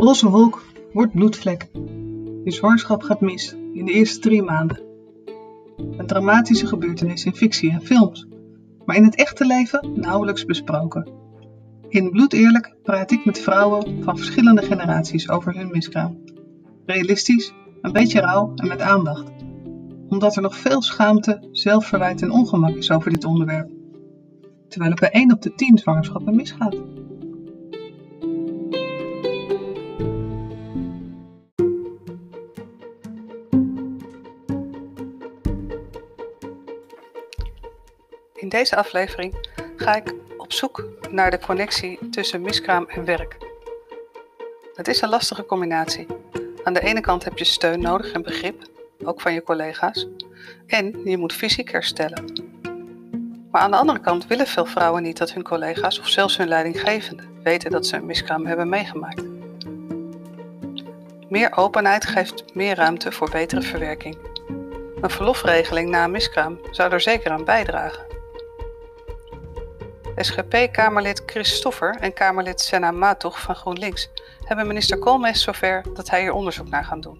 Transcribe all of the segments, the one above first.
Roze wolk wordt bloedvlek. Je zwangerschap gaat mis in de eerste drie maanden. Een dramatische gebeurtenis in fictie en films, maar in het echte leven nauwelijks besproken. In Bloedeerlijk praat ik met vrouwen van verschillende generaties over hun miskraam. Realistisch, een beetje rauw en met aandacht. Omdat er nog veel schaamte, zelfverwijt en ongemak is over dit onderwerp. Terwijl het bij 1 op de 10 zwangerschappen misgaat. Deze aflevering ga ik op zoek naar de connectie tussen miskraam en werk. Het is een lastige combinatie. Aan de ene kant heb je steun nodig en begrip, ook van je collega's, en je moet fysiek herstellen. Maar aan de andere kant willen veel vrouwen niet dat hun collega's of zelfs hun leidinggevende weten dat ze een miskraam hebben meegemaakt. Meer openheid geeft meer ruimte voor betere verwerking. Een verlofregeling na een miskraam zou er zeker aan bijdragen. SGP-Kamerlid Christoffer en Kamerlid Senna Matog van GroenLinks hebben minister Koolmees zover dat hij hier onderzoek naar gaat doen.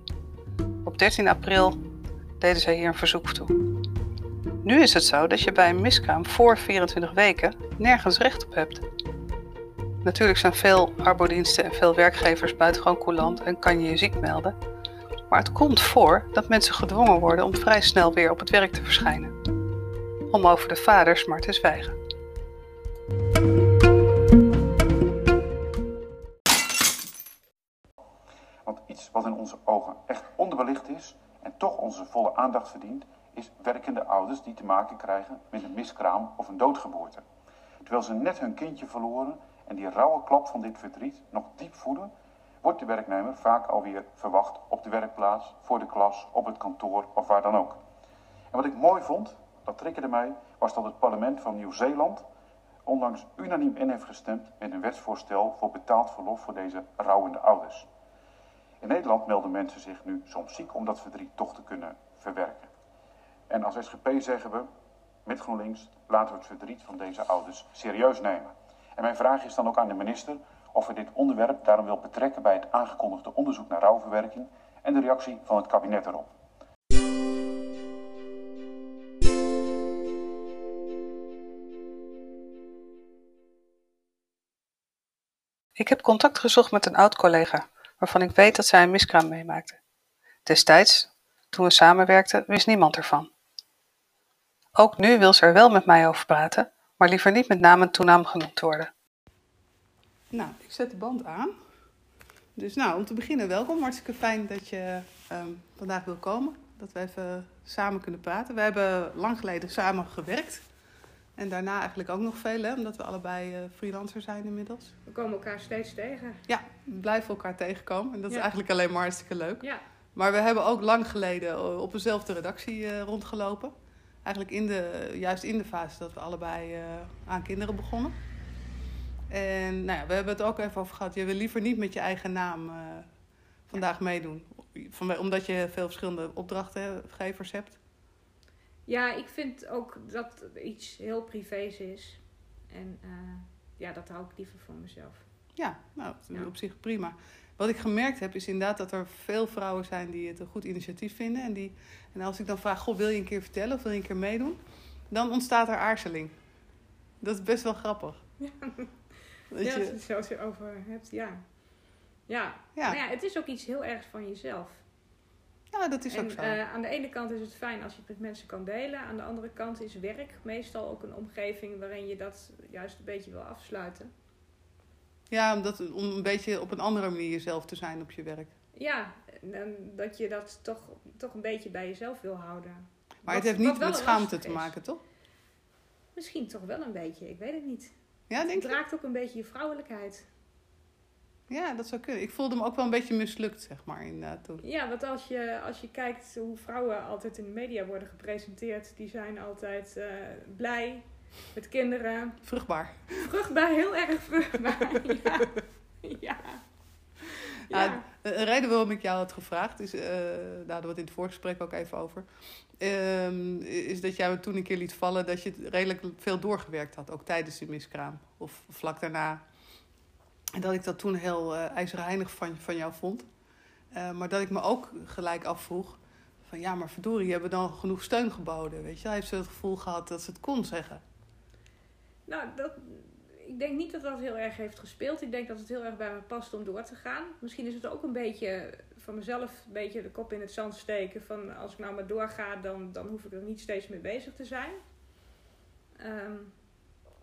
Op 13 april deden zij hier een verzoek toe. Nu is het zo dat je bij een miskraam voor 24 weken nergens recht op hebt. Natuurlijk zijn veel arbodiensten en veel werkgevers buitengewoon coulant en kan je je ziek melden. Maar het komt voor dat mensen gedwongen worden om vrij snel weer op het werk te verschijnen. Om over de vaders maar te zwijgen. Want iets wat in onze ogen echt onderbelicht is en toch onze volle aandacht verdient, is werkende ouders die te maken krijgen met een miskraam of een doodgeboorte. Terwijl ze net hun kindje verloren en die rauwe klap van dit verdriet nog diep voelen, wordt de werknemer vaak alweer verwacht op de werkplaats, voor de klas, op het kantoor of waar dan ook. En wat ik mooi vond, dat triggerde mij, was dat het parlement van Nieuw-Zeeland onlangs unaniem in heeft gestemd met een wetsvoorstel voor betaald verlof voor deze rouwende ouders. In Nederland melden mensen zich nu soms ziek om dat verdriet toch te kunnen verwerken. En als SGP zeggen we, met GroenLinks, laten we het verdriet van deze ouders serieus nemen. En mijn vraag is dan ook aan de minister of hij dit onderwerp daarom wil betrekken bij het aangekondigde onderzoek naar rouwverwerking en de reactie van het kabinet erop. Ik heb contact gezocht met een oud-collega, waarvan ik weet dat zij een miskraam meemaakte. Destijds, toen we samenwerkten, wist niemand ervan. Ook nu wil ze er wel met mij over praten, maar liever niet met naam en toenaam genoemd worden. Nou, ik zet de band aan. Dus nou, om te beginnen, welkom. Hartstikke fijn dat je ehm, vandaag wil komen. Dat we even samen kunnen praten. We hebben lang geleden samen gewerkt. En daarna eigenlijk ook nog veel, hè, omdat we allebei uh, freelancer zijn inmiddels. We komen elkaar steeds tegen. Ja, we blijven elkaar tegenkomen. En dat is eigenlijk alleen maar hartstikke leuk. Ja, Maar we hebben ook lang geleden eh, op dezelfde redactie eh, rondgelopen. Eigenlijk in de, juist in de fase dat we allebei eh, aan kinderen begonnen. En nou ja, we hebben het ook even over gehad. Je wil liever niet met je eigen naam eh, vandaag meedoen. Van, omdat je veel verschillende opdrachtgevers hebt. Ja ik vind ook dat het iets heel privés is. En eh, ja, dat hou ik liever voor mezelf. Ja, nou, Ja. op zich prima. Wat ik gemerkt heb, is inderdaad dat er veel vrouwen zijn die het een goed initiatief vinden. En, die, en als ik dan vraag, goh, wil je een keer vertellen of wil je een keer meedoen? Dan ontstaat er aarzeling. Dat is best wel grappig. Dat ja, je- als je het zo zo over hebt, ja. Ja. Ja. Maar ja, het is ook iets heel ergs van jezelf. Ja, dat is en ook zo. eh, aan de ene kant is het fijn als je het met mensen kan delen. Aan de andere kant is werk meestal ook een omgeving waarin je dat juist een beetje wil afsluiten. ja, omdat, om een beetje op een andere manier jezelf te zijn op je werk. Ja, en, dat je dat toch, toch een beetje bij jezelf wil houden. Maar Wat- het heeft niet met schaamte te maken, toch? Misschien toch wel een beetje, ik weet het niet. Ja, denk het raakt ook een beetje je vrouwelijkheid. Ja, dat zou kunnen. Ik voelde me ook wel een beetje mislukt, zeg maar, inderdaad, toen. Ja, want als je, als je kijkt hoe vrouwen altijd in de media worden gepresenteerd, die zijn altijd eh, blij met kinderen. Vruchtbaar. Vruchtbaar, heel erg vruchtbaar. ja. ja. Ja. Een reden waarom ik jou had gevraagd, is, eh daar hadden we het in het voorgesprek ook even over, ehm, is dat jij me toen een keer liet vallen dat je redelijk veel doorgewerkt had, ook tijdens de miskraam of vlak daarna. En dat ik dat toen heel uh, ijzerheinig van, van jou vond. Uh, maar dat ik me ook gelijk afvroeg: van ja, maar verdorie, hebben dan genoeg steun geboden. Weet je, heeft ze het gevoel gehad dat ze het kon zeggen. Nou, dat, ik denk niet dat dat heel erg heeft gespeeld. Ik denk dat het heel erg bij me past om door te gaan. Misschien is het ook een beetje van mezelf een beetje de kop in het zand steken. Van als ik nou maar doorga, dan, dan hoef ik er niet steeds mee bezig te zijn. Um,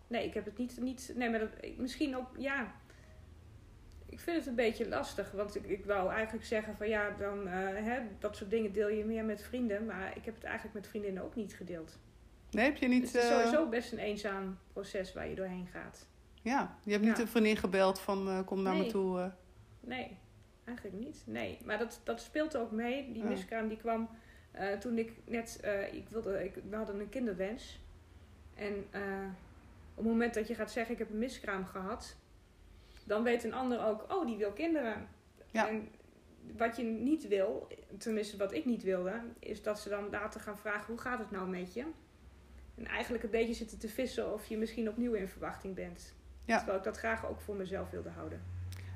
nee, ik heb het niet. niet nee, maar misschien ook, ja. Ik vind het een beetje lastig. Want ik, ik wou eigenlijk zeggen van ja, dan uh, hè, dat soort dingen deel je meer met vrienden. Maar ik heb het eigenlijk met vriendinnen ook niet gedeeld. Nee, heb je niet. Dus het is sowieso best een eenzaam proces waar je doorheen gaat. Ja, je hebt niet ja. een vriendin gebeld van uh, kom naar nee. me toe. Uh. Nee, eigenlijk niet. Nee, maar dat, dat speelt ook mee. Die miskraam die kwam uh, toen ik net, ik wilde, ik, we hadden een kinderwens. En op het moment dat je gaat zeggen ik heb een miskraam gehad, dan weet een ander ook, oh die wil kinderen. Ja. En wat je niet wil, tenminste wat ik niet wilde, is dat ze dan later gaan vragen hoe gaat het nou met je? En eigenlijk een beetje zitten te vissen of je misschien opnieuw in verwachting bent. Ja. Terwijl ik dat graag ook voor mezelf wilde houden.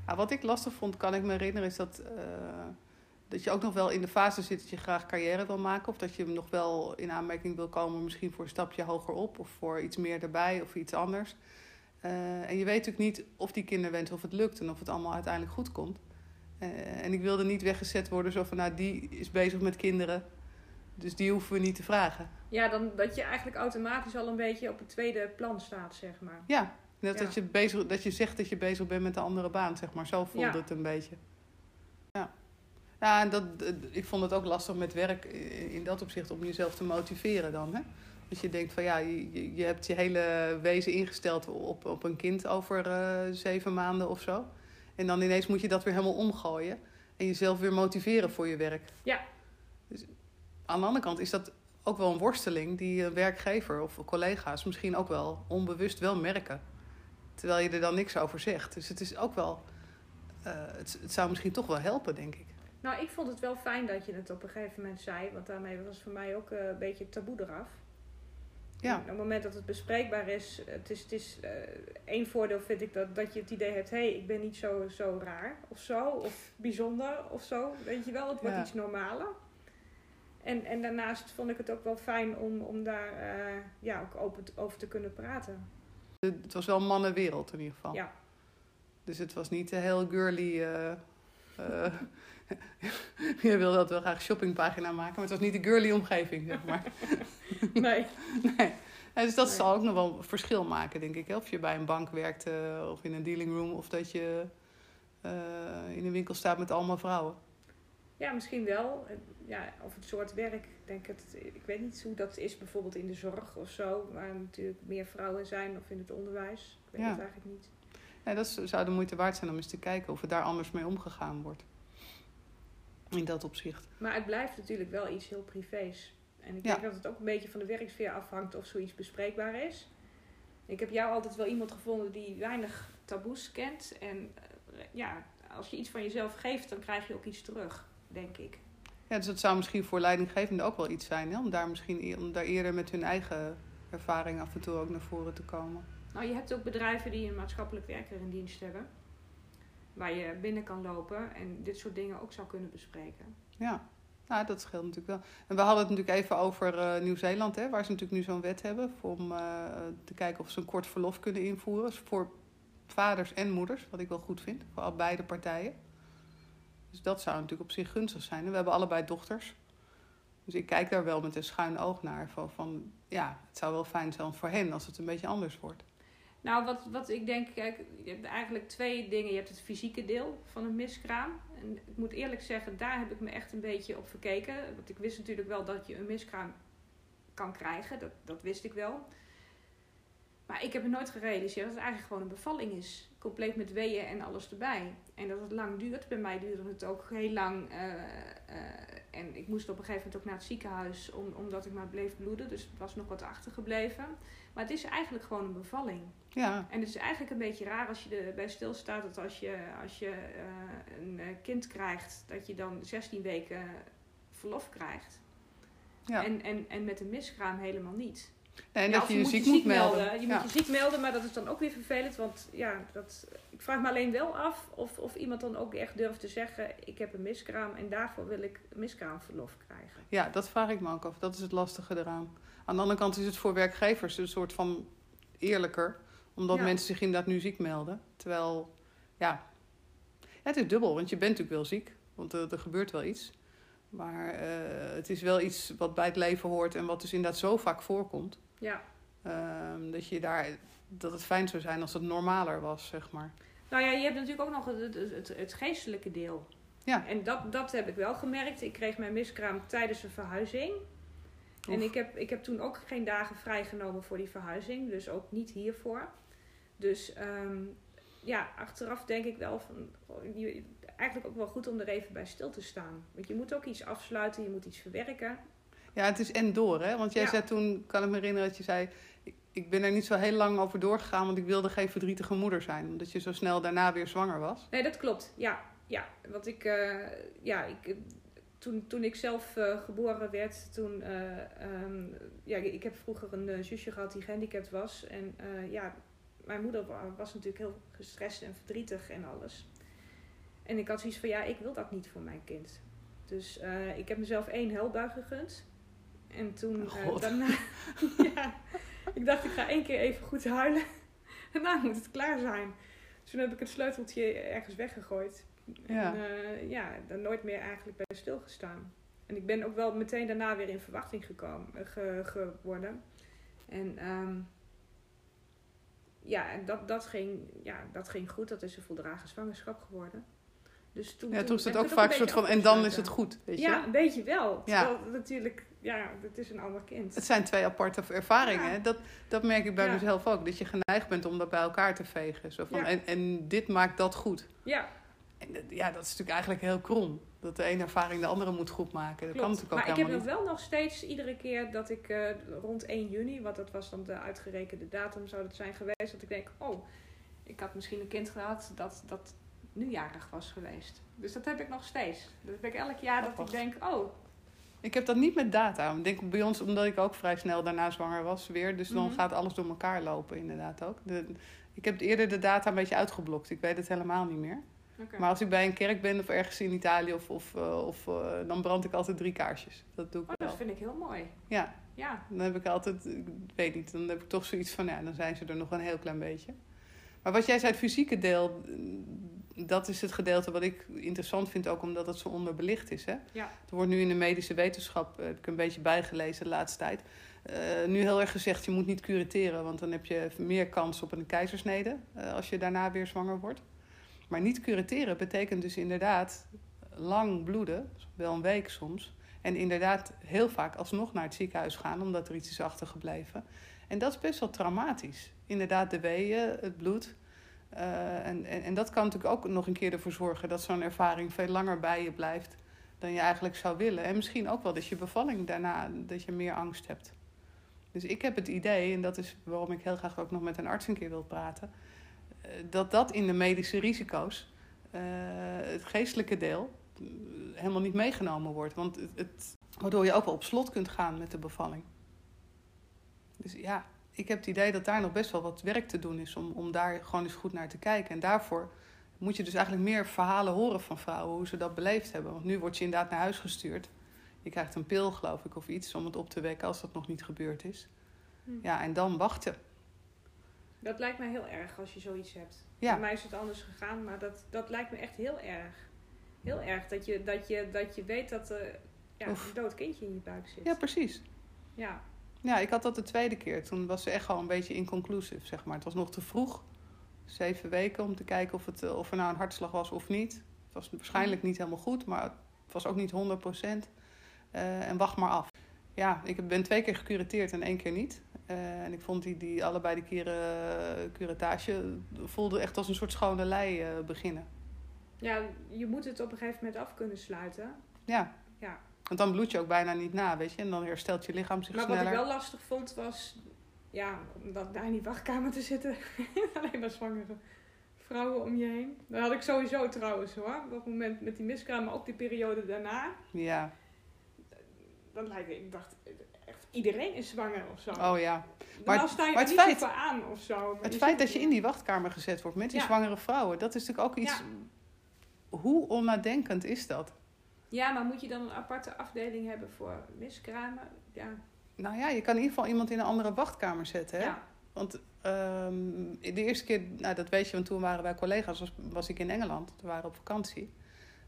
Nou, wat ik lastig vond, kan ik me herinneren, is dat, uh, dat je ook nog wel in de fase zit dat je graag carrière wil maken. Of dat je nog wel in aanmerking wil komen, misschien voor een stapje hoger op of voor iets meer erbij of iets anders. Uh, en je weet natuurlijk niet of die kinderwens of het lukt en of het allemaal uiteindelijk goed komt. Uh, en ik wilde niet weggezet worden zo van, nou die is bezig met kinderen, dus die hoeven we niet te vragen. Ja, dan dat je eigenlijk automatisch al een beetje op het tweede plan staat, zeg maar. Ja, net ja. dat, je bezig, dat je zegt dat je bezig bent met een andere baan, zeg maar. Zo voelde ja. het een beetje. Ja. Ja, en dat, ik vond het ook lastig met werk in dat opzicht om jezelf te motiveren dan. Hè? Dat je denkt van ja, je, je hebt je hele wezen ingesteld op, op een kind over uh, zeven maanden of zo. En dan ineens moet je dat weer helemaal omgooien. En jezelf weer motiveren voor je werk. Ja. Dus aan de andere kant is dat ook wel een worsteling die een werkgever of collega's misschien ook wel onbewust wel merken. Terwijl je er dan niks over zegt. Dus het is ook wel. Uh, het, het, zou misschien toch wel helpen, denk ik. Nou, ik vond het wel fijn dat je het op een gegeven moment zei. Want daarmee was voor mij ook uh, een beetje het taboe eraf. Ja. Op het moment dat het bespreekbaar is, het is, het is uh, één voordeel vind ik dat, dat je het idee hebt, hé, hey, ik ben niet zo, zo raar of zo, of bijzonder of zo. Weet je wel, het wordt Ja. iets normaler. En, en daarnaast vond ik het ook wel fijn om, om daar uh, ja, ook open over te kunnen praten. Het was wel een mannenwereld in ieder geval. Ja. Dus het was niet heel girly. Uh, je wilde dat wel graag shoppingpagina maken, maar het was niet de girly omgeving, zeg maar. Nee. nee. En dus dat Nee. zal ook nog wel verschil maken, denk ik. Of je bij een bank werkt uh, of in een dealing room, of dat je uh, in een winkel staat met allemaal vrouwen. Ja, misschien wel. Ja, of het soort werk. Ik, denk het, ik weet niet hoe dat is bijvoorbeeld in de zorg of zo. Waar natuurlijk meer vrouwen zijn of in het onderwijs. Ik weet Ja. het eigenlijk niet. Dat zou de moeite waard zijn om eens te kijken of er daar anders mee omgegaan wordt. In dat opzicht. Maar het blijft natuurlijk wel iets heel privés. En ik Ja. denk dat het ook een beetje van de werksfeer afhangt of zoiets bespreekbaar is. Ik heb jou altijd wel iemand gevonden die weinig taboes kent. En eh, ja, als je iets van jezelf geeft, dan krijg je ook iets terug, denk ik. Ja, dus dat zou misschien voor leidinggevenden ook wel iets zijn. Hè? Om daar misschien e- om daar eerder met hun eigen ervaring af en toe ook naar voren te komen. Nou, je hebt ook bedrijven die een maatschappelijk werker in dienst hebben. Waar je binnen kan lopen en dit soort dingen ook zou kunnen bespreken. Ja, nou, dat scheelt natuurlijk wel. En we hadden het natuurlijk even over eh, Nieuw-Zeeland, hè, waar ze natuurlijk nu zo'n wet hebben. Om eh, te kijken of ze een kort verlof kunnen invoeren. Voor vaders en moeders, wat ik wel goed vind. Voor al beide partijen. Dus dat zou natuurlijk op zich gunstig zijn. We hebben allebei dochters. Dus ik kijk daar wel met een schuin oog naar. Van, van ja, het zou wel fijn zijn voor hen als het een beetje anders wordt. Nou, wat, wat ik denk, kijk, je hebt eigenlijk twee dingen. Je hebt het fysieke deel van een miskraam. En ik moet eerlijk zeggen, daar heb ik me echt een beetje op verkeken. Want ik wist natuurlijk wel dat je een miskraam kan krijgen. Dat, dat wist ik wel. Maar ik heb me nooit gerealiseerd dat het eigenlijk gewoon een bevalling is. Compleet met weeën en alles erbij. En dat het lang duurt. Bij mij duurde het ook heel lang. eh, en ik moest op een gegeven moment ook naar het ziekenhuis. Om, omdat ik maar bleef bloeden. Dus er was nog wat achtergebleven. Maar het is eigenlijk gewoon een bevalling. Ja, En het is eigenlijk een beetje raar als je erbij stilstaat dat als je, als je eh, een eh, kind krijgt, dat je dan 16 weken verlof krijgt. ja. En, en, en met een miskraam helemaal niet. En Ja, dat of je je ziek moet melden. Je Ja. moet je ziek melden, maar dat is dan ook weer vervelend. Want ja, dat, ik vraag me alleen wel af of, of iemand dan ook echt durft te zeggen... ik heb een miskraam en daarvoor wil ik miskraamverlof krijgen. Ja, dat vraag ik me ook af. Dat is het lastige eraan. Aan de andere kant is het voor werkgevers een soort van eerlijker. Omdat Ja. mensen zich inderdaad nu ziek melden. Terwijl, ja, het is dubbel. Want je bent natuurlijk wel ziek. Want er, er gebeurt wel iets. Maar eh, het is wel iets wat bij het leven hoort. En wat dus inderdaad zo vaak voorkomt. Ja. ehm, dat, je daar, dat het fijn zou zijn als het normaler was, zeg maar. Nou ja, je hebt natuurlijk ook nog het, het, het, het geestelijke deel. Ja. En dat, dat heb ik wel gemerkt. Ik kreeg mijn miskraam tijdens een verhuizing. En ik heb, ik heb toen ook geen dagen vrijgenomen voor die verhuizing. Dus ook niet hiervoor. Dus ehm, ja, achteraf denk ik wel van... oh, Eigenlijk ook wel goed om er even bij stil te staan. Want je moet ook iets afsluiten, je moet iets verwerken. Ja, het is en door, hè? Want jij Ja. zei toen, kan ik me herinneren dat je zei... Ik, ik ben er niet zo heel lang over doorgegaan, want ik wilde geen verdrietige moeder zijn. Omdat je zo snel daarna weer zwanger was. Nee, dat klopt. Ja, ja. Want ik, eh, ja, ik, toen, toen ik zelf eh, geboren werd, toen, eh, ehm, ja, ik heb vroeger een zusje gehad die gehandicapt was. En ja, mijn moeder wa- was natuurlijk heel gestrest en verdrietig en alles. En ik had zoiets van, ja, ik wil dat niet voor mijn kind. Dus ik heb mezelf één huilbui gegund. En toen God. daarna, ja, ik dacht ik ga één keer even goed huilen. Daarna moet het klaar zijn. Dus toen heb ik het sleuteltje ergens weggegooid. Ja. En eh, ja, daar nooit meer eigenlijk bij stilgestaan. En ik ben ook wel meteen daarna weer in verwachting gekomen, eh, ge- geworden. En ehm, ja, en dat, dat, ging, ja, dat ging goed. Dat is een voldragen zwangerschap geworden. Dus toen, Ja, toen is het ook vaak een soort van, en dan is het goed, weet je? Ja, een beetje wel. Ja. Natuurlijk, ja, het is een ander kind. Het zijn twee aparte ervaringen. Ja. Dat, dat merk ik bij Ja. mezelf ook. Dat je geneigd bent om dat bij elkaar te vegen. Zo van, Ja. en, en dit maakt dat goed. Ja, En dat- ja, dat is natuurlijk eigenlijk heel krom. Dat de ene ervaring de andere moet goed maken. Dat kan klopt. natuurlijk ook Maar ik heb nog wel nog steeds iedere keer dat ik eh, rond 1 juni, want dat was dan de uitgerekende datum, zou het zijn geweest, dat ik denk, oh, ik had misschien een kind gehad dat, dat nu jarig was geweest. Dus dat heb ik nog steeds. Dat heb ik elk jaar dat ik Grappig. denk, oh, Ik heb dat niet met data. Ik denk bij ons, omdat ik ook vrij snel daarna zwanger was weer. Dus dan Mhm. gaat alles door elkaar lopen inderdaad ook. De, ik heb eerder de data een beetje uitgeblokt. Ik weet het helemaal niet meer. Maar als ik bij een kerk ben of ergens in Italië, of, of, eh, of, eh, dan brand ik altijd drie kaarsjes. Dat doe ik Oh, wel. dat vind ik heel mooi. Ja, Ja, dan heb ik altijd, ik weet niet, dan heb ik toch zoiets van, ja, dan zijn ze er nog een heel klein beetje. Maar wat jij zei, het fysieke deel, dat is het gedeelte wat ik interessant vind, ook omdat het zo onderbelicht is. Hè? Ja. Er wordt nu in de medische wetenschap, eh, heb ik een beetje bijgelezen de laatste tijd, eh, nu heel erg gezegd, je moet niet curetteren, want dan heb je meer kans op een keizersnede eh, als je daarna weer zwanger wordt. Maar niet curetteren betekent dus inderdaad lang bloeden, wel een week soms. En inderdaad heel vaak alsnog naar het ziekenhuis gaan omdat er iets is achtergebleven. En dat is best wel traumatisch. Inderdaad, de weeën, het bloed. Eh, en, en, en dat kan natuurlijk ook nog een keer ervoor zorgen dat zo'n ervaring veel langer bij je blijft dan je eigenlijk zou willen. En misschien ook wel dat je bevalling daarna, dat je meer angst hebt. Dus ik heb het idee, en dat is waarom ik heel graag ook nog met een arts een keer wil praten, eh, dat dat in de medische risico's, eh, het geestelijke deel, helemaal niet meegenomen wordt. Want het, het, waardoor je ook wel op slot kunt gaan met de bevalling. Dus ja, ik heb het idee dat daar nog best wel wat werk te doen is om, om daar gewoon eens goed naar te kijken. En daarvoor moet je dus eigenlijk meer verhalen horen van vrouwen, hoe ze dat beleefd hebben. Want nu word je inderdaad naar huis gestuurd. Je krijgt een pil, geloof ik, of iets om het op te wekken als dat nog niet gebeurd is. Hm. Ja, en dan wachten. dat lijkt mij heel erg als je zoiets hebt. Ja. Bij mij is het anders gegaan, maar dat, dat lijkt me echt heel erg. Heel erg dat je, dat je, dat je weet dat er ja, een dood kindje in je buik zit. Ja, precies. ja. Ja, ik had dat de tweede keer. Toen was ze echt gewoon een beetje inconclusive, zeg maar. Het was nog te vroeg. Zeven weken om te kijken of, het, eh, of er nou een hartslag was of niet. Het was waarschijnlijk niet helemaal goed, maar het was ook niet 100 procent. Eh, en wacht maar af. Ja, ik ben twee keer gecureteerd en één keer niet. Eh, en ik vond die, die allebei de keren curettage voelde echt als een soort schone lei uh, beginnen. Ja, je moet het op een gegeven moment af kunnen sluiten. Ja. Ja. Want dan bloed je ook bijna niet na, weet je. En dan herstelt je lichaam zich maar sneller. wat ik wel lastig vond was... Ja, om dat daar in die wachtkamer te zitten. Alleen maar zwangere vrouwen om je heen. Dat had ik sowieso trouwens hoor. Op het moment met die miskraam, maar ook die periode daarna. Ja. Dan lijkt ik dacht, echt iedereen is zwanger of zo. Oh ja. maar, maar- sta je maar het niet feit- zo voor aan of zo. Maar Het feit dat je in die wachtkamer gezet wordt met die Ja. zwangere vrouwen, dat is natuurlijk ook iets. Ja. Hoe onnadenkend is dat? Ja, maar moet je dan een aparte afdeling hebben voor miskramen? Ja. Nou ja, je kan in ieder geval iemand in een andere wachtkamer zetten. Hè? ja. Want ehm, de eerste keer, nou dat weet je, want toen waren wij collega's, was, was ik in Engeland. We waren op vakantie.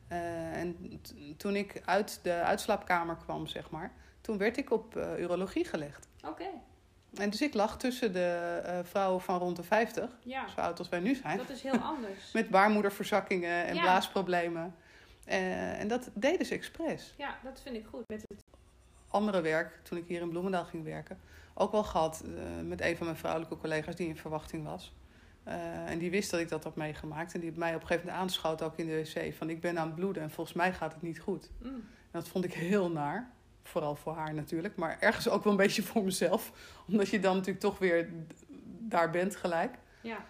Eh, en toen ik uit de uitslaapkamer kwam, zeg maar, toen werd ik op eh, urologie gelegd. Oké, En dus ik lag tussen de eh, vrouwen van rond de 50, ja. zo oud als wij nu zijn, Dat is heel anders. met baarmoederverzakkingen en Ja. blaasproblemen. Eh, en dat deden ze expres. Ja, dat vind ik goed. Met het... andere werk, toen ik hier in Bloemendaal ging werken, ook wel gehad eh, met een van mijn vrouwelijke collega's die in verwachting was. Eh, en die wist dat ik dat had meegemaakt. En die mij op een gegeven moment aanschoot, ook in de wc, van ik ben aan het bloeden en volgens mij gaat het niet goed. Mm. En dat vond ik heel naar. Vooral voor haar natuurlijk, maar ergens ook wel een beetje voor mezelf. Omdat je dan natuurlijk toch weer daar bent gelijk. Ja.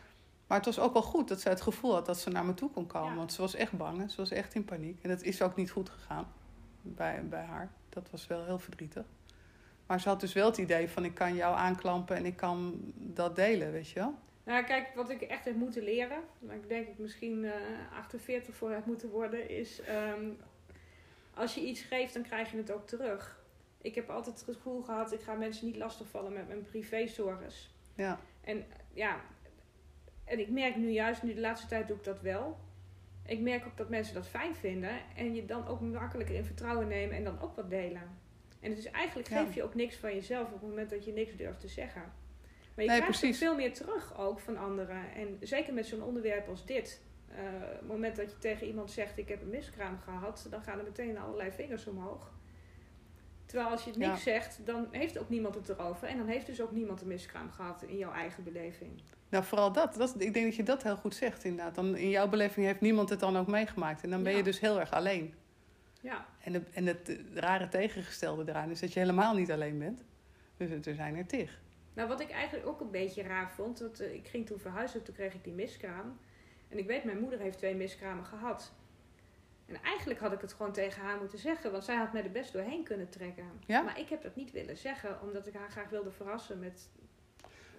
Maar het was ook wel goed dat ze het gevoel had dat ze naar me toe kon komen. Ja. Want ze was echt bang en ze was echt in paniek. En dat is ook niet goed gegaan bij, bij haar. Dat was wel heel verdrietig. Maar ze had dus wel het idee van ik kan jou aanklampen en ik kan dat delen, weet je wel? Nou, kijk, wat ik echt heb moeten leren, waar ik denk ik misschien eh 48 voor heb moeten worden, is ehm, als je iets geeft, dan krijg je het ook terug. Ik heb altijd het gevoel gehad, ik ga mensen niet lastigvallen met mijn privézorges. Ja, En ja, en ik merk nu juist, nu de laatste tijd doe ik dat wel. Ik merk ook dat mensen dat fijn vinden en je dan ook makkelijker in vertrouwen nemen en dan ook wat delen. En het is eigenlijk Ja. geef je ook niks van jezelf op het moment dat je niks durft te zeggen. Maar je Nee, krijgt veel meer terug ook van anderen. En zeker met zo'n onderwerp als dit. eh, op het moment dat je tegen iemand zegt ik heb een miskraam gehad, dan gaan er meteen allerlei vingers omhoog. Terwijl als je het Ja. niks zegt, dan heeft ook niemand het erover. En dan heeft dus ook niemand een miskraam gehad in jouw eigen beleving. nou vooral dat. dat. Ik denk dat je dat heel goed zegt inderdaad. Dan, in jouw beleving heeft niemand het dan ook meegemaakt. En dan ben Ja. je dus heel erg alleen. Ja, En, de, en het eh, rare tegengestelde eraan is dat je helemaal niet alleen bent. Dus er zijn er tig. Nou, wat ik eigenlijk ook een beetje raar vond, dat eh, ik ging toen verhuizen, toen kreeg ik die miskraam. En ik weet, mijn moeder heeft twee miskramen gehad. En eigenlijk had ik het gewoon tegen haar moeten zeggen, want zij had mij er best doorheen kunnen trekken. Ja? Maar ik heb dat niet willen zeggen, omdat ik haar graag wilde verrassen met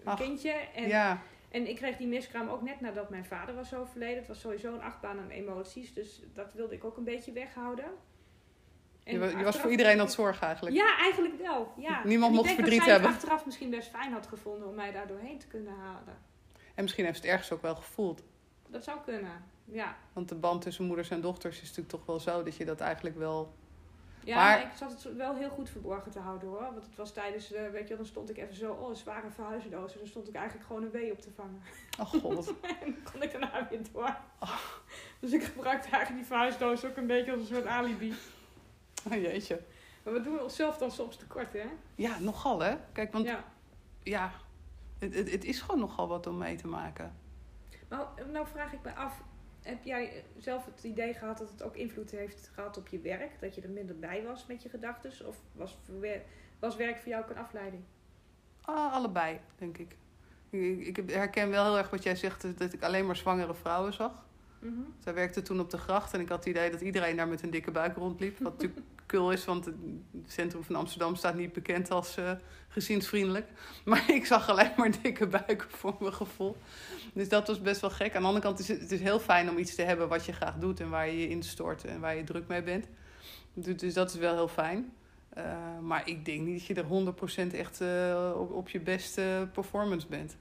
een Ach, kindje. En, ja, en ik kreeg die miskraam ook net nadat mijn vader was overleden. Het was sowieso een achtbaan aan emoties, dus dat wilde ik ook een beetje weghouden. En je, wa- je was voor iedereen aan denk het ik- zorgen eigenlijk. ja, eigenlijk wel. Ja. Niemand En ik mocht denk verdriet dat zij hebben. het achteraf misschien best fijn had gevonden om mij daar doorheen te kunnen halen. En misschien heeft ze het ergens ook wel gevoeld. Dat zou kunnen. Ja, Want de band tussen moeders en dochters is natuurlijk toch wel zo dat je dat eigenlijk wel. ja Maar- ik zat het wel heel goed verborgen te houden hoor. Want het was tijdens, eh, weet je dan stond ik even zo, oh, een zware verhuisdoos. En dan stond ik eigenlijk gewoon een wee op te vangen. Oh god. en dan kon ik daarna weer door. Dus ik gebruikte eigenlijk die verhuisdoos ook een beetje als een soort alibi. Oh, jeetje. Maar we doen onszelf dan soms tekort, hè? Ja, nogal hè. Kijk, want ja, Ja. het, het, het is gewoon nogal wat om mee te maken. Maar nou vraag ik me af, heb jij zelf het idee gehad dat het ook invloed heeft gehad op je werk? Dat je er minder bij was met je gedachten? Of was, was werk voor jou ook een afleiding? Ah, allebei, denk ik. Ik, ik herken wel heel erg wat jij zegt, dat- ik alleen maar zwangere vrouwen zag. Mhm. Zij werkte toen op de gracht en ik had het idee dat iedereen daar met een dikke buik rondliep. Wat natuurlijk kul is, want het centrum van Amsterdam staat niet bekend als eh, gezinsvriendelijk. Maar ik zag alleen maar dikke buiken voor mijn gevoel. Dus dat was best wel gek. Aan de andere kant is het, is heel fijn om iets te hebben wat je graag doet en waar je je instort en waar je druk mee bent. Dus, dus dat is wel heel fijn. Eh, maar ik denk niet dat je er 100% echt eh, op, op je beste performance bent.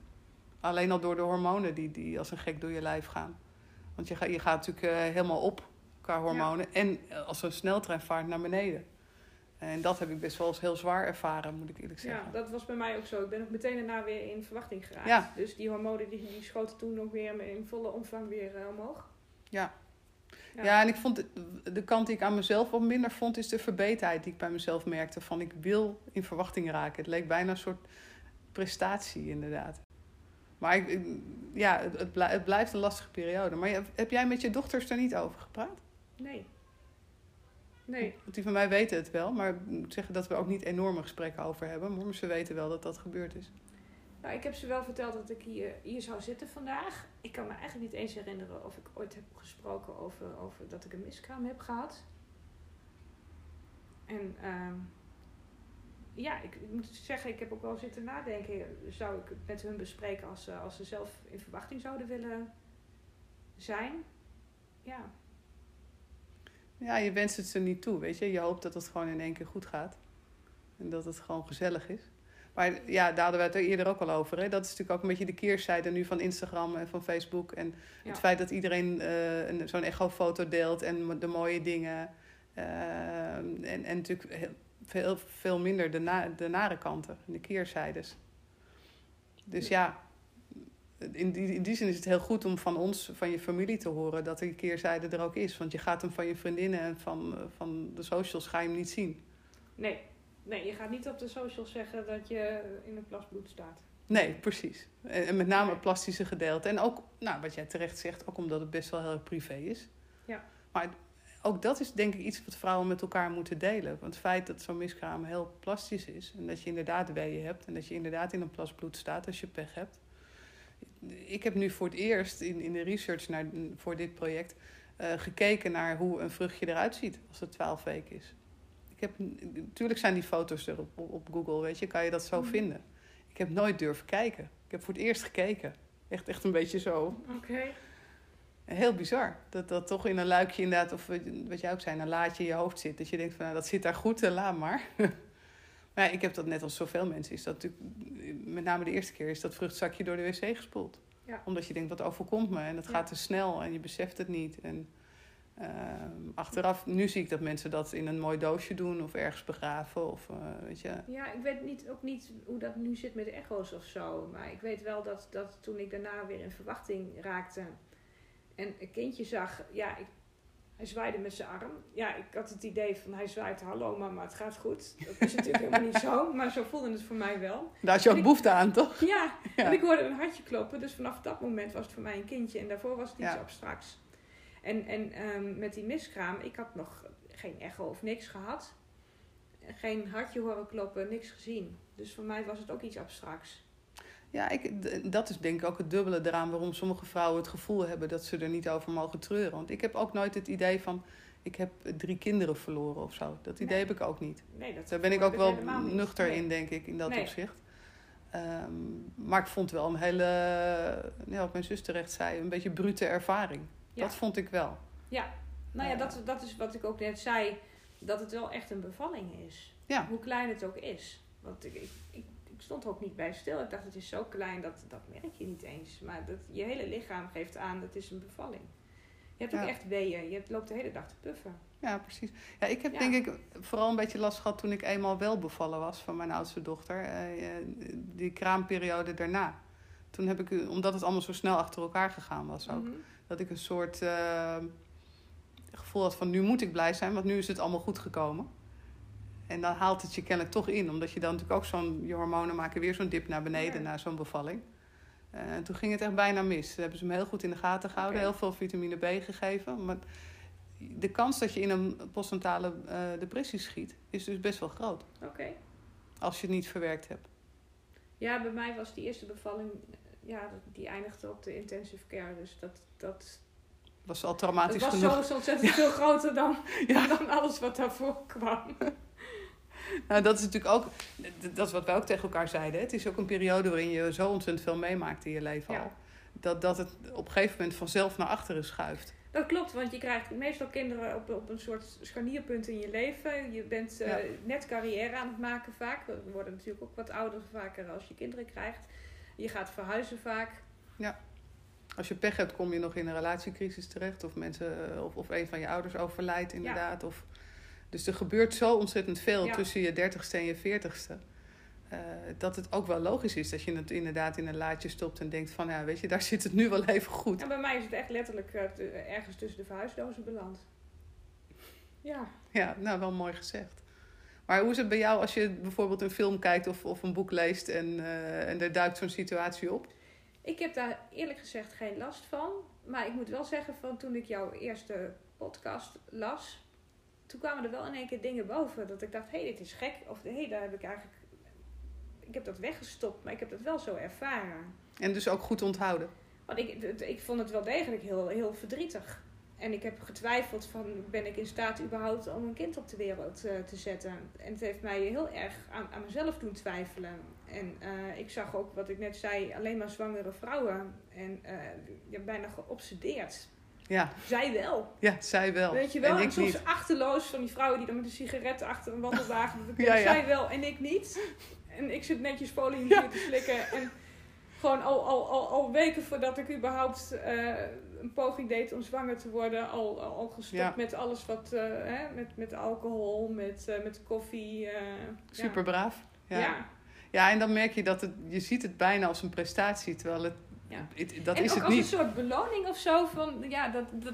Alleen al door de hormonen die, die als een gek door je lijf gaan. Want je, gaat je gaat natuurlijk helemaal op qua hormonen. En eh, als een sneltrein vaart naar beneden. En dat heb ik best wel eens heel zwaar ervaren, moet ik eerlijk Ja, zeggen. dat was bij mij ook zo. Ik ben ook meteen daarna weer in verwachting geraakt. Ja. Dus die hormonen die, die schoten toen ook weer in volle omvang weer eh, omhoog. Ja. Ja. Ja. en ik vond de kant die ik aan mezelf wat minder vond, is de verbeterheid die ik bij mezelf merkte. Van ik wil in verwachting raken. Het leek bijna een soort prestatie, inderdaad. Maar ik, ik- ja, het, het, blij- het blijft een lastige periode. Maar heb jij met je dochters er niet over gepraat? Nee. Nee. Want die van mij weten het wel, maar ik moet zeggen dat we ook niet enorme gesprekken over hebben. Maar ze weten wel dat dat gebeurd is. Nou, ik heb ze wel verteld dat ik hier, hier zou zitten vandaag. Ik kan me eigenlijk niet eens herinneren of ik ooit heb gesproken over, over dat ik een miskraam heb gehad. En ehm, ja, ik, ik moet zeggen, ik heb ook wel zitten nadenken. Zou ik het met hun bespreken als als ze zelf in verwachting zouden willen zijn? Ja. Ja, je wenst het ze niet toe, weet je. Je hoopt dat het gewoon in één keer goed gaat. En dat het gewoon gezellig is. Maar ja, daar hadden we het er eerder ook al over. Hè? Dat is natuurlijk ook een beetje de keerzijde nu van Instagram en van Facebook. En Ja. het feit dat iedereen een- zo'n echo-foto deelt en de mooie dingen. Eh, en, en natuurlijk heel, veel, veel minder de, na, de nare kanten, de keerzijdes. Dus ja, in die, in die zin is het heel goed om van ons, van je familie te horen dat die keerzijde er ook is. Want je gaat hem van je vriendinnen en van, van de socials ga je hem niet zien. Nee. nee, je gaat niet op de socials zeggen dat je in een plas bloed staat. Nee, precies. En, en met name het plastische gedeelte. En ook, nou, wat jij terecht zegt, ook omdat het best wel heel erg privé is. Ja. Maar ook dat is denk ik iets wat vrouwen met elkaar moeten delen. Want het feit dat zo'n miskraam heel plastisch is... en dat je inderdaad weeën hebt... en dat je inderdaad in een plas bloed staat als je pech hebt. Ik heb nu voor het eerst in, in de research naar, voor dit project... eh, gekeken naar hoe een vruchtje eruit ziet als het 12 weken is. Ik heb, natuurlijk zijn die foto's er op, op, Google, weet je, kan je dat zo Mhm. vinden. Ik heb nooit durven kijken. Ik heb voor het eerst gekeken. Echt, echt een beetje zo. Oké. Heel bizar. Dat dat toch in een luikje inderdaad, of wat jij ook zei, een laadje in je hoofd zit. Dat je denkt van, nou, dat zit daar goed, eh, laat maar. maar ik heb dat net als zoveel mensen. Is dat natuurlijk, met name de eerste keer, is dat vruchtzakje door de wc gespoeld. Ja. Omdat je denkt, wat overkomt me? En dat Ja. gaat te snel en je beseft het niet. En ehm, achteraf, nu zie ik dat mensen dat in een mooi doosje doen of ergens begraven. Of, eh, weet je, Ja, ik weet niet, ook niet hoe dat nu zit met echo's of zo. Maar ik weet wel dat, dat toen ik daarna weer in verwachting raakte en een kindje zag, ja, ik, hij zwaaide met zijn arm. Ja, ik had het idee van hij zwaait, hallo mama, het gaat goed. Dat is natuurlijk helemaal niet zo, maar zo voelde het voor mij wel. daar had je ook behoefte aan, toch? Ja, Ja. en ik hoorde een hartje kloppen, dus vanaf dat moment was het voor mij een kindje en daarvoor was het iets Ja. abstracts. En, en ehm, met die miskraam, ik had nog geen echo of niks gehad. Geen hartje horen kloppen, niks gezien. Dus voor mij was het ook iets abstracts. Ja, ik, dat is denk ik ook het dubbele eraan waarom sommige vrouwen het gevoel hebben dat ze er niet over mogen treuren. Want ik heb ook nooit het idee van, ik heb drie kinderen verloren of zo. Dat idee Nee. heb ik ook niet. Nee, dat Daar ben ik ook wel nuchter Nee. in, denk ik, in dat Nee. opzicht. Ehm, maar ik vond wel een hele, ja, wat mijn zus terecht zei, een beetje brute ervaring. Ja. Dat vond ik wel. Ja, nou ja, Eh. dat, dat is wat ik ook net zei. Dat het wel echt een bevalling is. Ja. Hoe klein het ook is. Want ik, ik stond er ook niet bij stil. Ik dacht, het is zo klein, dat, dat merk je niet eens. Maar dat, je hele lichaam geeft aan, het is een bevalling. Je hebt ook echt weeën. Je loopt de hele dag te puffen. Ja, precies. Ja, ik heb Ja. denk ik vooral een beetje last gehad toen ik eenmaal wel bevallen was van mijn oudste dochter. Eh, eh, die kraamperiode daarna. Toen heb ik, omdat het allemaal zo snel achter elkaar gegaan was ook, Mhm. dat ik een soort eh, gevoel had van nu moet ik blij zijn, want nu is het allemaal goed gekomen. En dan haalt het je kennelijk toch in, omdat je dan natuurlijk ook zo'n, je hormonen maken weer zo'n dip naar beneden Ja. na zo'n bevalling. Eh, En toen ging het echt bijna mis. Toen hebben ze me heel goed in de gaten gehouden, heel veel vitamine B gegeven. Maar de kans dat je in een postnatale eh, depressie schiet, is dus best wel groot. Oké. Als je het niet verwerkt hebt. Ja, bij mij was die eerste bevalling, eh, ja, die eindigde op de intensive care. Dus dat, dat, was al het traumatisch was genoeg. zo ontzettend veel groter dan, Ja. dan alles wat daarvoor kwam. Nou, dat is natuurlijk ook, dat is wat wij ook tegen elkaar zeiden. Het is ook een periode waarin je zo ontzettend veel meemaakt in je leven Ja. al. Dat, dat het op een gegeven moment vanzelf naar achteren schuift. Dat klopt, want je krijgt meestal kinderen op, op een soort scharnierpunt in je leven. Je bent eh, Ja. net carrière aan het maken vaak. We worden natuurlijk ook wat ouder vaker als je kinderen krijgt. Je gaat verhuizen vaak. Als je pech hebt, kom je nog in een relatiecrisis terecht. Of, mensen, eh, of, of een van je ouders overlijdt inderdaad. Of, dus er gebeurt zo ontzettend veel Ja. tussen je dertigste en je veertigste. eh, dat het ook wel logisch is dat je het inderdaad in een laadje stopt en denkt van... ja, weet je, daar zit het nu wel even goed. En bij mij is het echt letterlijk eh, te- ergens tussen de verhuisdozen beland. Ja, Ja, nou, wel mooi gezegd. Maar hoe is het bij jou als je bijvoorbeeld een film kijkt of, of een boek leest... en, eh, en er duikt zo'n situatie op? ik heb daar eerlijk gezegd geen last van. Maar ik moet wel zeggen, van toen ik jouw eerste podcast las... toen kwamen er wel in één keer dingen boven. Dat ik dacht, hé, hey, dit is gek. Of hé, hey, daar heb ik eigenlijk... Ik heb dat weggestopt, maar ik heb dat wel zo ervaren. En dus ook goed onthouden. Want ik, ik vond het wel degelijk heel, heel verdrietig. En ik heb getwijfeld van, ben ik in staat überhaupt om een kind op de wereld eh, te zetten? En het heeft mij heel erg aan, aan mezelf doen twijfelen. En eh, ik zag ook, wat ik net zei, alleen maar zwangere vrouwen. En uh, ja, bijna geobsedeerd. Ja. Zij wel. Ja, zij wel. Weet je wel? En En, soms niet. achterloos van die vrouwen die dan met een sigaret achter een wandelwagen. Ja, ja. Zij wel en ik niet. En ik zit netjes folium Ja. te slikken. En gewoon al, al, al, al weken voordat ik überhaupt eh, een poging deed om zwanger te worden. Al, al, al gestopt Ja. met alles wat, eh, hè, met, met alcohol, met, eh, met koffie. Super braaf. Ja. Ja. ja. ja. en dan merk je dat het, je ziet het bijna als een prestatie, terwijl het, Ja. het- dat en is ook het als niet. een soort beloning of zo. Van, ja, dat, dat,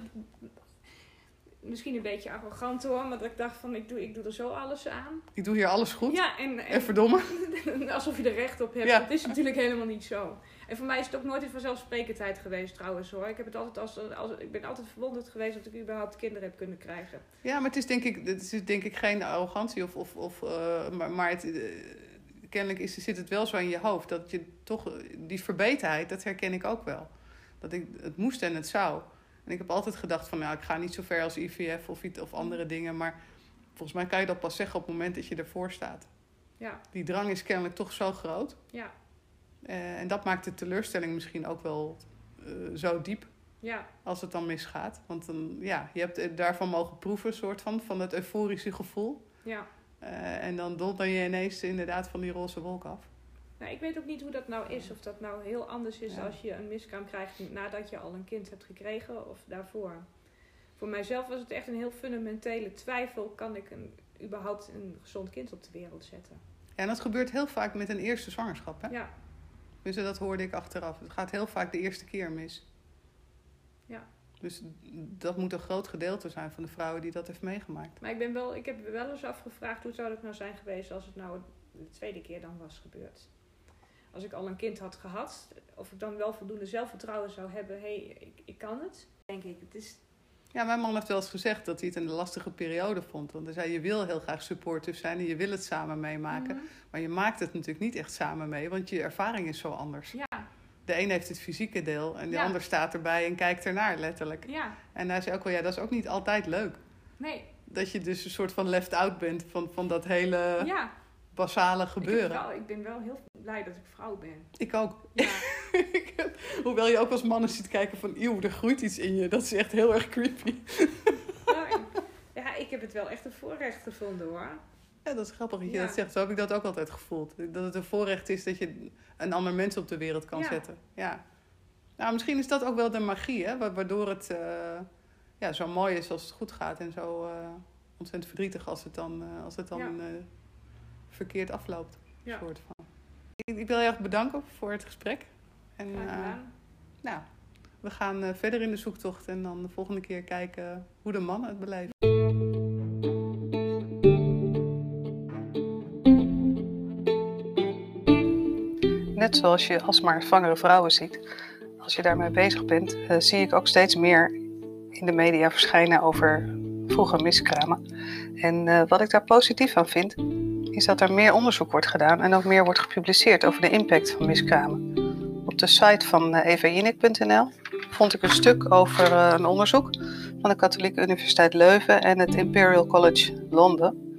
misschien een beetje arrogant hoor, maar dat ik dacht van ik doe, ik doe er zo alles aan. Ik doe hier alles goed. Ja, en, en, En verdomme. alsof je er recht op hebt. Ja. Dat is natuurlijk helemaal niet zo. En voor mij is het ook nooit een vanzelfsprekendheid geweest trouwens hoor. Ik, heb het altijd als, als, ik ben altijd verwonderd geweest dat ik überhaupt kinderen heb kunnen krijgen. Ja, maar het is denk ik, het is denk ik geen arrogantie of, of, of eh, maar, maar het, eh, kennelijk is, zit het wel zo in je hoofd dat je toch die verbeterheid, dat herken ik ook wel. Dat ik het moest en het zou. En ik heb altijd gedacht van, nou, ik ga niet zo ver als IVF of, iets, of andere dingen, maar volgens mij kan je dat pas zeggen op het moment dat je ervoor staat. Ja, Die drang is kennelijk toch zo groot. ja, Eh, en dat maakt de teleurstelling misschien ook wel eh, zo diep ja, als het dan misgaat. Want dan, ja, je hebt eh, daarvan mogen proeven, soort van, van het euforische gevoel. ja. Eh, en dan donder je ineens inderdaad van die roze wolk af. Nou, ik weet ook niet hoe dat nou is. Of dat nou heel anders is Ja. als je een miskraam krijgt nadat je al een kind hebt gekregen of daarvoor. Voor mijzelf was het echt een heel fundamentele twijfel. Kan ik een, überhaupt een gezond kind op de wereld zetten? Ja, en dat gebeurt heel vaak met een eerste zwangerschap. Hè? Ja, Dus dat hoorde ik achteraf. Het gaat heel vaak de eerste keer mis. Ja. Dus dat moet een groot gedeelte zijn van de vrouwen die dat heeft meegemaakt. maar ik, ben wel, ik heb wel eens afgevraagd hoe zou dat nou zijn geweest als het nou de tweede keer dan was gebeurd. Als ik al een kind had gehad, of ik dan wel voldoende zelfvertrouwen zou hebben. Hé, hey, ik, ik kan het. Denk ik, het is Ja, mijn man heeft wel eens gezegd dat hij het een lastige periode vond. Want hij zei, je wil heel graag supportive zijn en je wil het samen meemaken. Mhm. Maar je maakt het natuurlijk niet echt samen mee, want je ervaring is zo anders. Ja, De een heeft het fysieke deel en de Ja. ander staat erbij en kijkt ernaar letterlijk. ja, En hij zei ook wel, ja, dat is ook niet altijd leuk. nee, Dat je dus een soort van left out bent van, van dat hele ja. basale Ik, gebeuren. wel, ik ben wel heel blij dat ik vrouw ben. Ik ook. Ja, Hoewel je ook als mannen ziet kijken van, eeuw, er groeit iets in je. Dat is echt heel erg creepy. Nou, ik- ja, ik heb het wel echt een voorrecht gevonden hoor. Ja, dat is grappig dat je Ja. dat zegt. Zo heb ik dat ook altijd gevoeld. Dat het een voorrecht is dat je een ander mens op de wereld kan Ja. zetten. Ja. Nou, misschien is dat ook wel de magie, hè? wa- Waardoor het eh, ja, zo mooi is als het goed gaat. En zo eh, ontzettend verdrietig als het dan, eh, als het dan Ja. verkeerd afloopt. Ja. Soort van. Ik, ik wil je erg bedanken voor het gesprek. En nou, we gaan verder in de zoektocht en dan de volgende keer kijken hoe de mannen het beleven. Net zoals je alsmaar zwangere vrouwen ziet, als je daarmee bezig bent, eh, zie ik ook steeds meer in de media verschijnen over vroege miskramen. En eh, wat ik daar positief aan vind, is dat er meer onderzoek wordt gedaan en ook meer wordt gepubliceerd over de impact van miskramen. Op de site van eh, evajinek.nl vond ik een stuk over een onderzoek van de Katholieke Universiteit Leuven en het Imperial College Londen.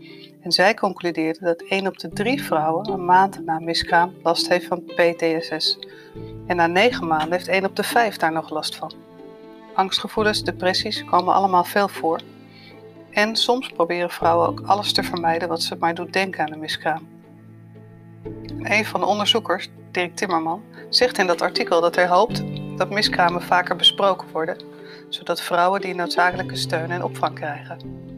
En zij concludeerden dat 1 op de 3 vrouwen een maand na miskraam last heeft van PTSS. En na 9 maanden heeft 1 op de 5 daar nog last van. Angstgevoelens, depressies komen allemaal veel voor. En soms proberen vrouwen ook alles te vermijden wat ze maar doet denken aan een miskraam. En een van de onderzoekers, Dirk Timmerman, zegt in dat artikel dat hij hoopt dat miskramen vaker besproken worden, zodat vrouwen die noodzakelijke steun en opvang krijgen.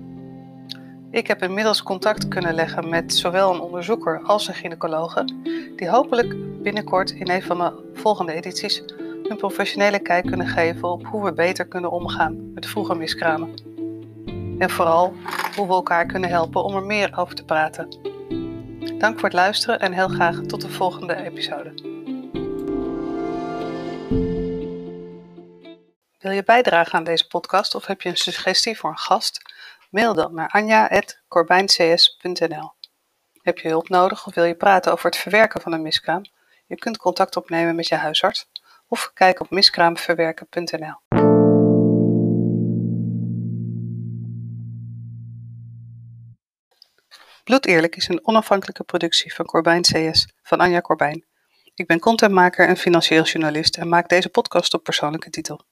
Ik heb inmiddels contact kunnen leggen met zowel een onderzoeker als een gynaecologe, die hopelijk binnenkort in een van de volgende edities een professionele kijk kunnen geven op hoe we beter kunnen omgaan met vroege miskramen. En vooral hoe we elkaar kunnen helpen om er meer over te praten. Dank voor het luisteren en heel graag tot de volgende episode. Wil je bijdragen aan deze podcast of heb je een suggestie voor een gast? Mail dan naar anja.corbijncs.nl. Heb je hulp nodig of wil je praten over het verwerken van een miskraam? Je kunt contact opnemen met je huisarts of kijk op miskraamverwerken.nl. Bloed Eerlijk is een onafhankelijke productie van Corbijn CS van Anja Corbijn. Ik ben contentmaker en financieel journalist en maak deze podcast op persoonlijke titel.